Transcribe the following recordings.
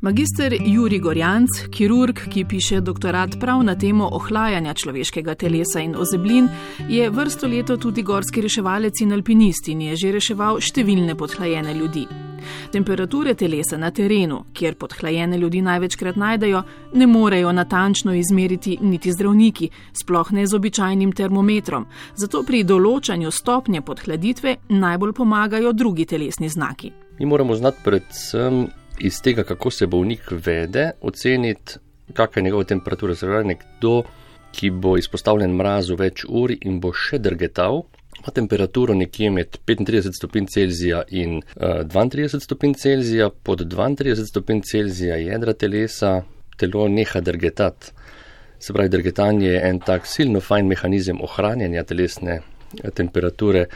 Magister Juri Gorjanc, kirurg, ki piše doktorat prav na temo ohlajanja človeškega telesa in ozeblin, je vrsto leto tudi gorski reševalec in alpinist in je že reševal številne podhlajene ljudi. Temperature telesa na terenu, kjer podhlajene ljudi največkrat najdejo, ne morejo natančno izmeriti niti zdravniki, sploh ne z običajnim termometrom, zato pri določanju stopnje podhladitve najbolj pomagajo drugi telesni znaki. Mi moramo znati predvsem iz tega, kako se bolnik vede, oceniti, kakšna je njegova temperatura. Zdaj, nekdo, ki bo izpostavljen mrazu več ur in bo še drgetal, ima temperaturo nekje med 35 stopinj Celzija in uh, eh, 32 stopinj Celzija, pod 32 stopinj Celzija jedra telesa, telo neha drgetati. Se pravi, drgetanje je en tak silno fajn mehanizem ohranjanja telesne eh, temperature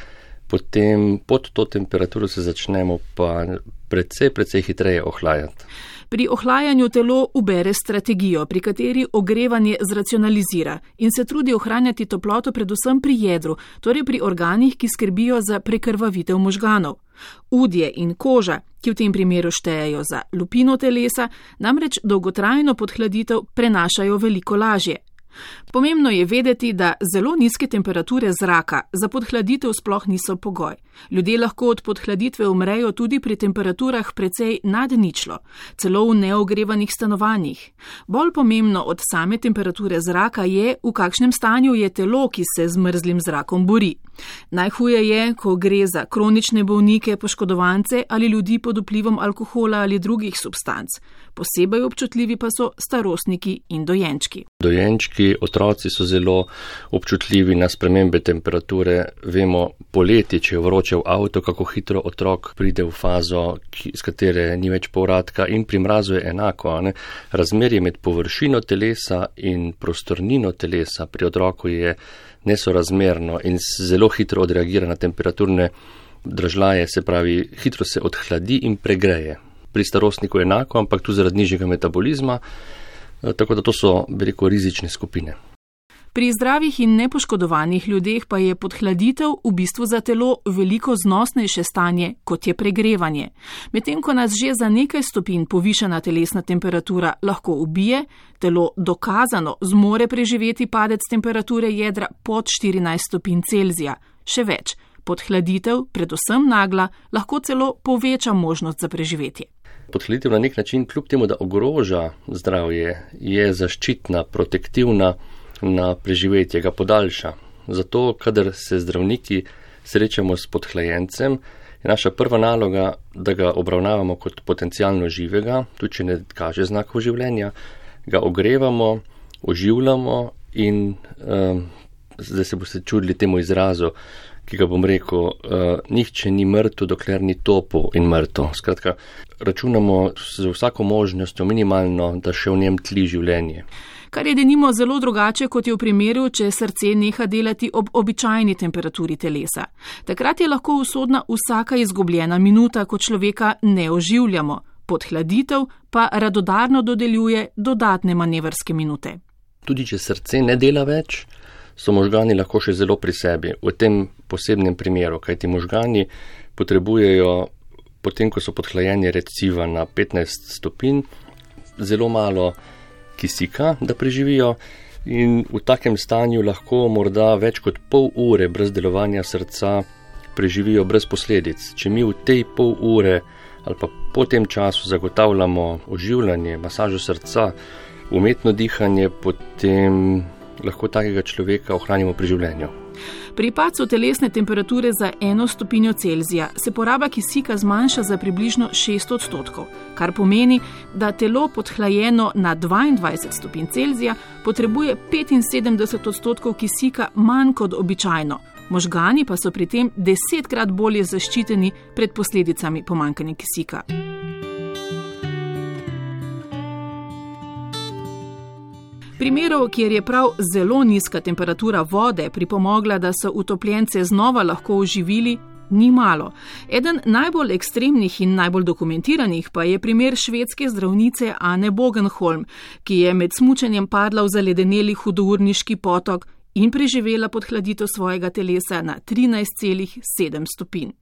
potem pod to temperaturo se začnemo pa precej, precej hitreje ohlajati. Pri ohlajanju telo ubere strategijo, pri kateri ogrevanje zracionalizira in se trudi ohranjati toploto predvsem pri jedru, torej pri organih, ki skrbijo za prekrvavitev možganov. Udje in koža, ki v tem primeru štejejo za lupino telesa, namreč dolgotrajno podhladitev prenašajo veliko lažje. Pomembno je vedeti, da zelo nizke temperature zraka za podhladitev sploh niso pogoj. Ljudje lahko od podhladitve umrejo tudi pri temperaturah precej nad ničlo, celo v neogrevanih stanovanjih. Bolj pomembno od same temperature zraka je, v kakšnem stanju je telo, ki se z mrzlim zrakom bori. Najhuje je, ko gre za kronične bolnike, poškodovance ali ljudi pod vplivom alkohola ali drugih substanc. Posebej občutljivi pa so starostniki in dojenčki. Dojenčki, otroci so zelo občutljivi na spremembe temperature. Vemo, poleti, če je vroče v avto, kako hitro otrok pride v fazo, z katere ni več povratka in pri mrazu je enako. Ne? Razmerje med površino telesa in prostornino telesa pri otroku je nesorazmerno in zelo hitro odreagira na temperaturne držlaje, se pravi, hitro se odhladi in pregreje. Pri starostniku je enako, ampak tu zaradi nižjega metabolizma, tako da to so veliko rizične skupine. Pri zdravih in nepoškodovanih ljudeh pa je podhladitev v bistvu za telo veliko znosnejše stanje, kot je pregrevanje. Medtem ko nas že za nekaj stopinj povišana telesna temperatura lahko ubije, telo dokazano zmore preživeti padec temperature jedra pod 14 stopinj Celzija. Še več, podhladitev, predvsem nagla, lahko celo poveča možnost za preživetje. Podhladitev na nek način, kljub temu, da ogroža zdravje, je zaščitna, protektivna na preživetje, ga podaljša. Zato, kadar se zdravniki srečamo s podhlajencem, je naša prva naloga, da ga obravnavamo kot potencijalno živega, tudi če ne kaže znakov življenja, ga ogrevamo, oživljamo in um, zdaj se boste čudili temu izrazu, ki ga bom rekel, uh, nihče ni mrtev, dokler ni topo in mrtev. Skratka, računamo z vsako možnostjo minimalno, da še v njem tli življenje kar je denimo zelo drugače, kot je v primeru, če srce neha delati ob običajni temperaturi telesa. Takrat je lahko usodna vsaka izgubljena minuta, ko človeka ne oživljamo, podhladitev pa radodarno dodeljuje dodatne manevrske minute. Tudi če srce ne dela več, so možgani lahko še zelo pri sebi v tem posebnem primeru, kajti možgani potrebujejo, potem ko so podhlajeni reciva na 15 stopinj, zelo malo kisika, da preživijo, in v takem stanju lahko morda več kot pol ure brez delovanja srca preživijo brez posledic. Če mi v tej pol ure ali pa po tem času zagotavljamo oživljanje, masažo srca, umetno dihanje, potem lahko takega človeka ohranimo pri življenju. Pri pacu telesne temperature za eno stopinjo Celzija se poraba kisika zmanjša za približno 6 odstotkov, kar pomeni, da telo podhlajeno na 22 stopinj Celzija potrebuje 75 odstotkov kisika manj kot običajno. Možgani pa so pri tem desetkrat bolje zaščiteni pred posledicami pomankanja kisika. Primerov, kjer je prav zelo nizka temperatura vode pripomogla, da so utopljence znova lahko oživili, ni malo. Eden najbolj ekstremnih in najbolj dokumentiranih pa je primer švedske zdravnice Anne Bogenholm, ki je med smučanjem padla v zaledeneli hudourniški potok in preživela podhladitev svojega telesa na 13,7 stopinj.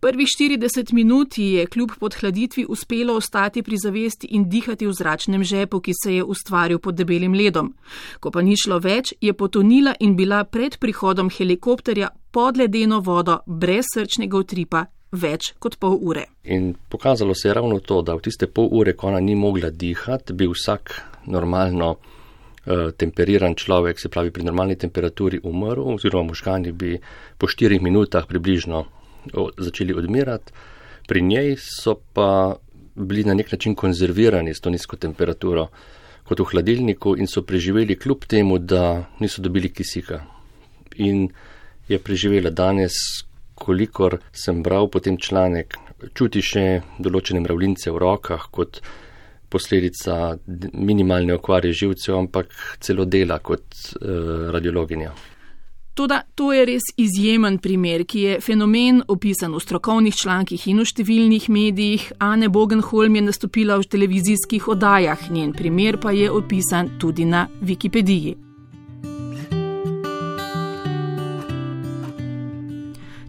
Prvih 40 minut je kljub podhladitvi uspelo ostati pri zavesti in dihati v zračnem žepu, ki se je ustvaril pod debelim ledom. Ko pa ni šlo več, je potonila in bila pred prihodom helikopterja pod ledeno vodo brez srčnega utripa več kot pol ure. In pokazalo se je ravno to, da v tiste pol ure, ko ona ni mogla dihati, bi vsak normalno uh, temperiran človek, se pravi pri normalni temperaturi, umrl, oziroma možgani bi po štirih minutah približno začeli odmirati. Pri njej so pa bili na nek način konzervirani s to nizko temperaturo kot v hladilniku in so preživeli kljub temu, da niso dobili kisika. In je preživela danes, kolikor sem bral potem članek, čuti še določene mravljince v rokah kot posledica minimalne okvare živcev, ampak celo dela kot uh, radiologinja. Toda to je res izjemen primer, ki je fenomen opisan v strokovnih člankih in v številnih medijih. Ane Bogenholm je nastopila v televizijskih oddajah, njen primer pa je opisan tudi na Wikipediji.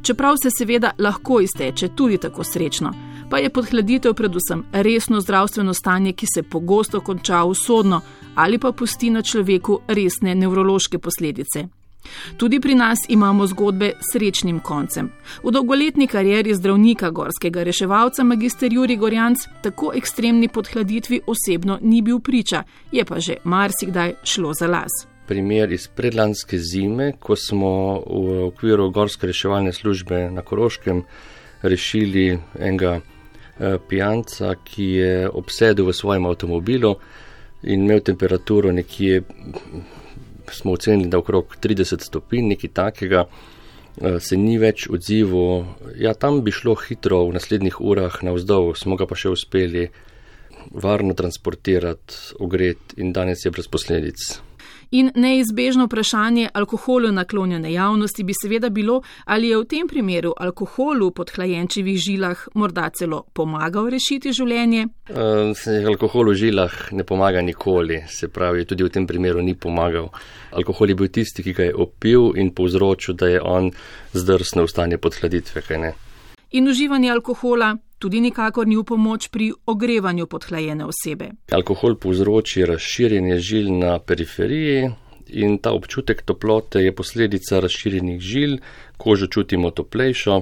Čeprav se seveda lahko izteče tudi tako srečno, pa je podhladitev predvsem resno zdravstveno stanje, ki se pogosto konča usodno ali pa pusti na človeku resne nevrološke posledice. Tudi pri nas imamo zgodbe s srečnim koncem. V dolgoletni karieri zdravnika gorskega reševalca magister Juri Gorjanc tako ekstremni podhladitvi osebno ni bil priča, je pa že marsikdaj šlo za las. Primer iz predlanske zime, ko smo v okviru gorske reševalne službe na Koroškem rešili enega eh, pijanca, ki je obsedel v svojem avtomobilu in imel temperaturo nekje smo ocenili, da okrog 30 stopinj, nekaj takega, eh, se ni več odzival. Ja, tam bi šlo hitro v naslednjih urah na vzdolj, smo ga pa še uspeli varno transportirati, ogreti in danes je brez posledic. In neizbežno vprašanje alkoholu naklonjene javnosti bi seveda bilo, ali je v tem primeru alkoholu pod hlajenčevih žilah morda celo pomagal rešiti življenje? Uh, alkohol v žilah ne pomaga nikoli, se pravi, tudi v tem primeru ni pomagal. Alkohol je bil tisti, ki ga je opil in povzročil, da je on zdrsnil v stanje podhladitve. In uživanje alkohola tudi nikakor ni v pomoč pri ogrevanju podhlajene osebe. Alkohol povzroči razširjenje žil na periferiji in ta občutek toplote je posledica razširjenih žil, kožo čutimo toplejšo,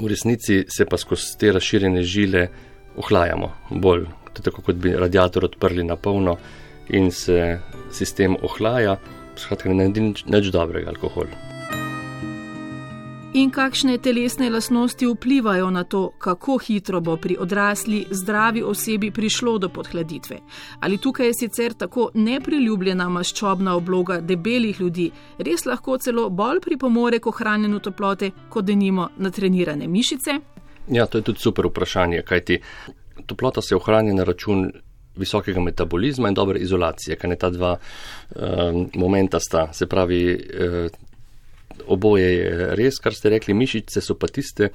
v resnici se pa skozi te razširjene žile ohlajamo bolj, tako kot bi radiator odprli na polno in se sistem ohlaja, skratka ne naredi nič dobrega alkohol in kakšne telesne lasnosti vplivajo na to, kako hitro bo pri odrasli zdravi osebi prišlo do podhladitve. Ali tukaj je sicer tako nepriljubljena maščobna obloga debelih ljudi res lahko celo bolj pripomore k ohranjenju toplote, kot denimo natrenirane mišice? Ja, to je tudi super vprašanje, kajti toplota se ohranja na račun. Visokega metabolizma in dobre izolacije, kaj ne ta dva uh, momenta sta. Se pravi, uh, oboje je res, kar ste rekli, mišice so pa tiste,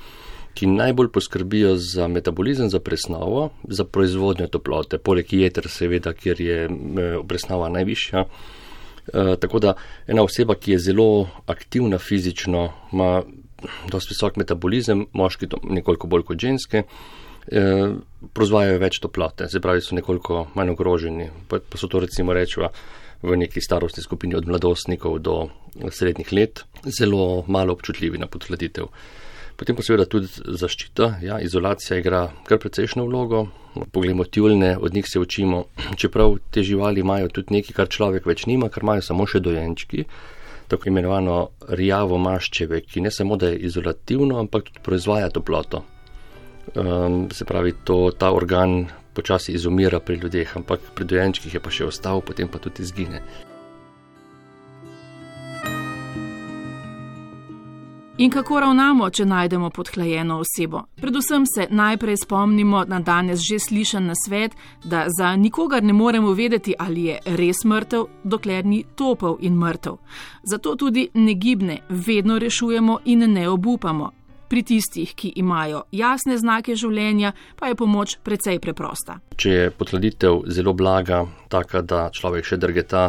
ki najbolj poskrbijo za metabolizem, za presnovo, za proizvodnjo toplote, poleg jeter, seveda, kjer je presnova najvišja. E, tako da ena oseba, ki je zelo aktivna fizično, ima dosti visok metabolizem, moški to nekoliko bolj kot ženske, e, proizvajajo več toplote, se pravi, so nekoliko manj ogroženi, pa, pa so to recimo rečeva v neki starostni skupini od mladostnikov do srednjih let, zelo malo občutljivi na podhladitev. Potem pa seveda tudi zaščita, ja, izolacija igra kar precejšno vlogo. Poglejmo tjulne, od njih se učimo, čeprav te živali imajo tudi nekaj, kar človek več nima, kar imajo samo še dojenčki, tako imenovano rjavo maščeve, ki ne samo da je izolativno, ampak tudi proizvaja toploto. Um, se pravi, to, ta organ počasi izumira pri ljudeh, ampak pri dojenčkih je pa še ostal, potem pa tudi izgine. In kako ravnamo, če najdemo podhlajeno osebo? Predvsem se najprej spomnimo na danes že slišan na svet, da za nikogar ne moremo vedeti, ali je res mrtev, dokler ni topel in mrtev. Zato tudi negibne vedno rešujemo in ne obupamo, Pri tistih, ki imajo jasne znake življenja, pa je pomoč precej preprosta. Če je potladitev zelo blaga, taka, da človek še drgeta,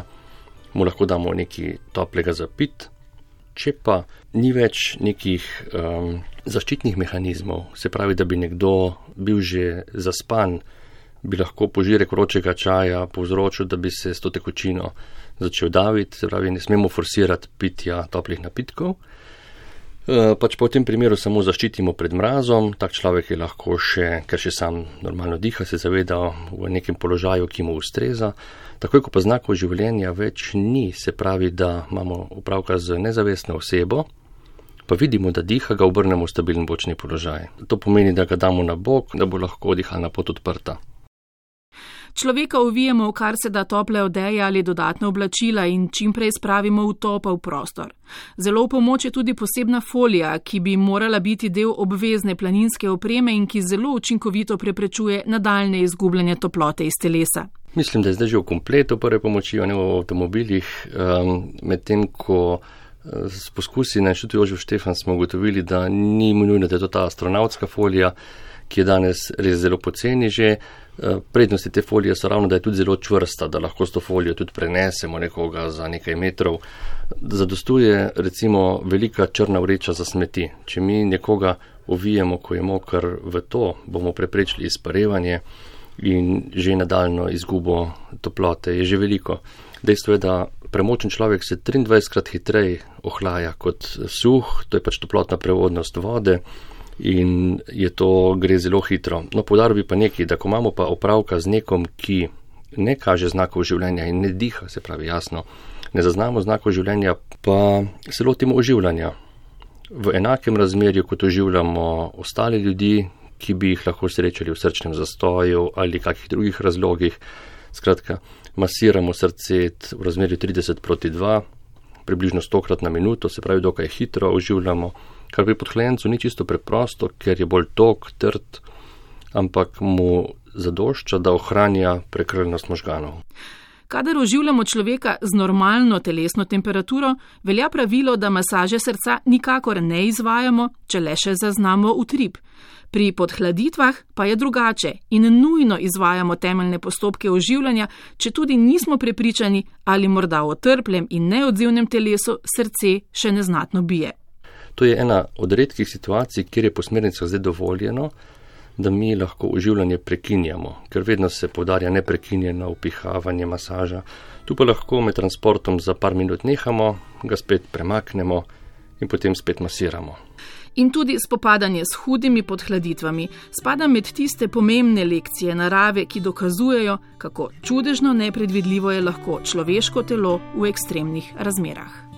mu lahko damo nekaj toplega za pit. Če pa ni več nekih um, zaščitnih mehanizmov, se pravi, da bi nekdo bil že zaspan, bi lahko požirek vročega čaja povzročil, da bi se s to tekočino začel daviti, se pravi, ne smemo forsirati pitja toplih napitkov. E, pač pa v tem primeru samo zaščitimo pred mrazom, tak človek je lahko še, ker še sam normalno diha, se zaveda v nekem položaju, ki mu ustreza. Takoj, ko pa znakov življenja več ni, se pravi, da imamo upravka z nezavestno osebo, pa vidimo, da diha, ga obrnemo v stabilen bočni položaj. To pomeni, da ga damo na bok, da bo lahko dihalna pot odprta. Človeka uvijemo v kar se da tople odeje ali dodatne oblačila in čim prej spravimo v topel prostor. Zelo v pomoč je tudi posebna folija, ki bi morala biti del obvezne planinske opreme in ki zelo učinkovito preprečuje nadaljne izgubljanje toplote iz telesa. Mislim, da je zdaj že v kompletu prve pomoči v avtomobilih, um, medtem ko S poskusi na inštitutu Jožef Štefan smo ugotovili, da ni nujno, da je to ta astronautska folija, ki je danes res zelo poceni že. Eh, prednosti te folije so ravno, da je tudi zelo čvrsta, da lahko s to folijo tudi prenesemo nekoga za nekaj metrov. Zadostuje recimo velika črna vreča za smeti. Če mi nekoga ovijemo, ko je mokr v to, bomo preprečili izparevanje in že nadaljno izgubo toplote. Je že veliko. Dejstvo je, da premočen človek se 23 krat hitreje ohlaja kot suh, to je pač toplotna prevodnost vode in je to gre zelo hitro. No, podaril bi pa nekaj, da ko imamo pa opravka z nekom, ki ne kaže znakov življenja in ne diha, se pravi jasno, ne zaznamo znakov življenja, pa se lotimo oživljanja. V enakem razmerju, kot oživljamo ostale ljudi, ki bi jih lahko srečali v srčnem zastoju ali kakih drugih razlogih. Skratka, masiramo srce v razmerju 30 proti 2, približno 100 krat na minuto, se pravi, dokaj hitro oživljamo, kar pri podhlajencu ni čisto preprosto, ker je bolj tok, trd, ampak mu zadošča, da ohranja prekrvnost možganov. Kadar oživljamo človeka z normalno telesno temperaturo, velja pravilo, da masaže srca nikakor ne izvajamo, če le še zaznamo utrip. Pri podhladitvah pa je drugače in nujno izvajamo temeljne postopke oživljanja, če tudi nismo prepričani, ali morda v trplem in neodzivnem telesu srce še neznatno bije. To je ena od redkih situacij, kjer je po smernicah zdaj dovoljeno, da mi lahko oživljanje prekinjamo, ker vedno se podarja neprekinjeno upihavanje masaža. Tu pa lahko med transportom za par minut nehamo, ga spet premaknemo in potem spet masiramo in tudi spopadanje s hudimi podhladitvami spada med tiste pomembne lekcije narave, ki dokazujejo, kako čudežno nepredvidljivo je lahko človeško telo v ekstremnih razmerah.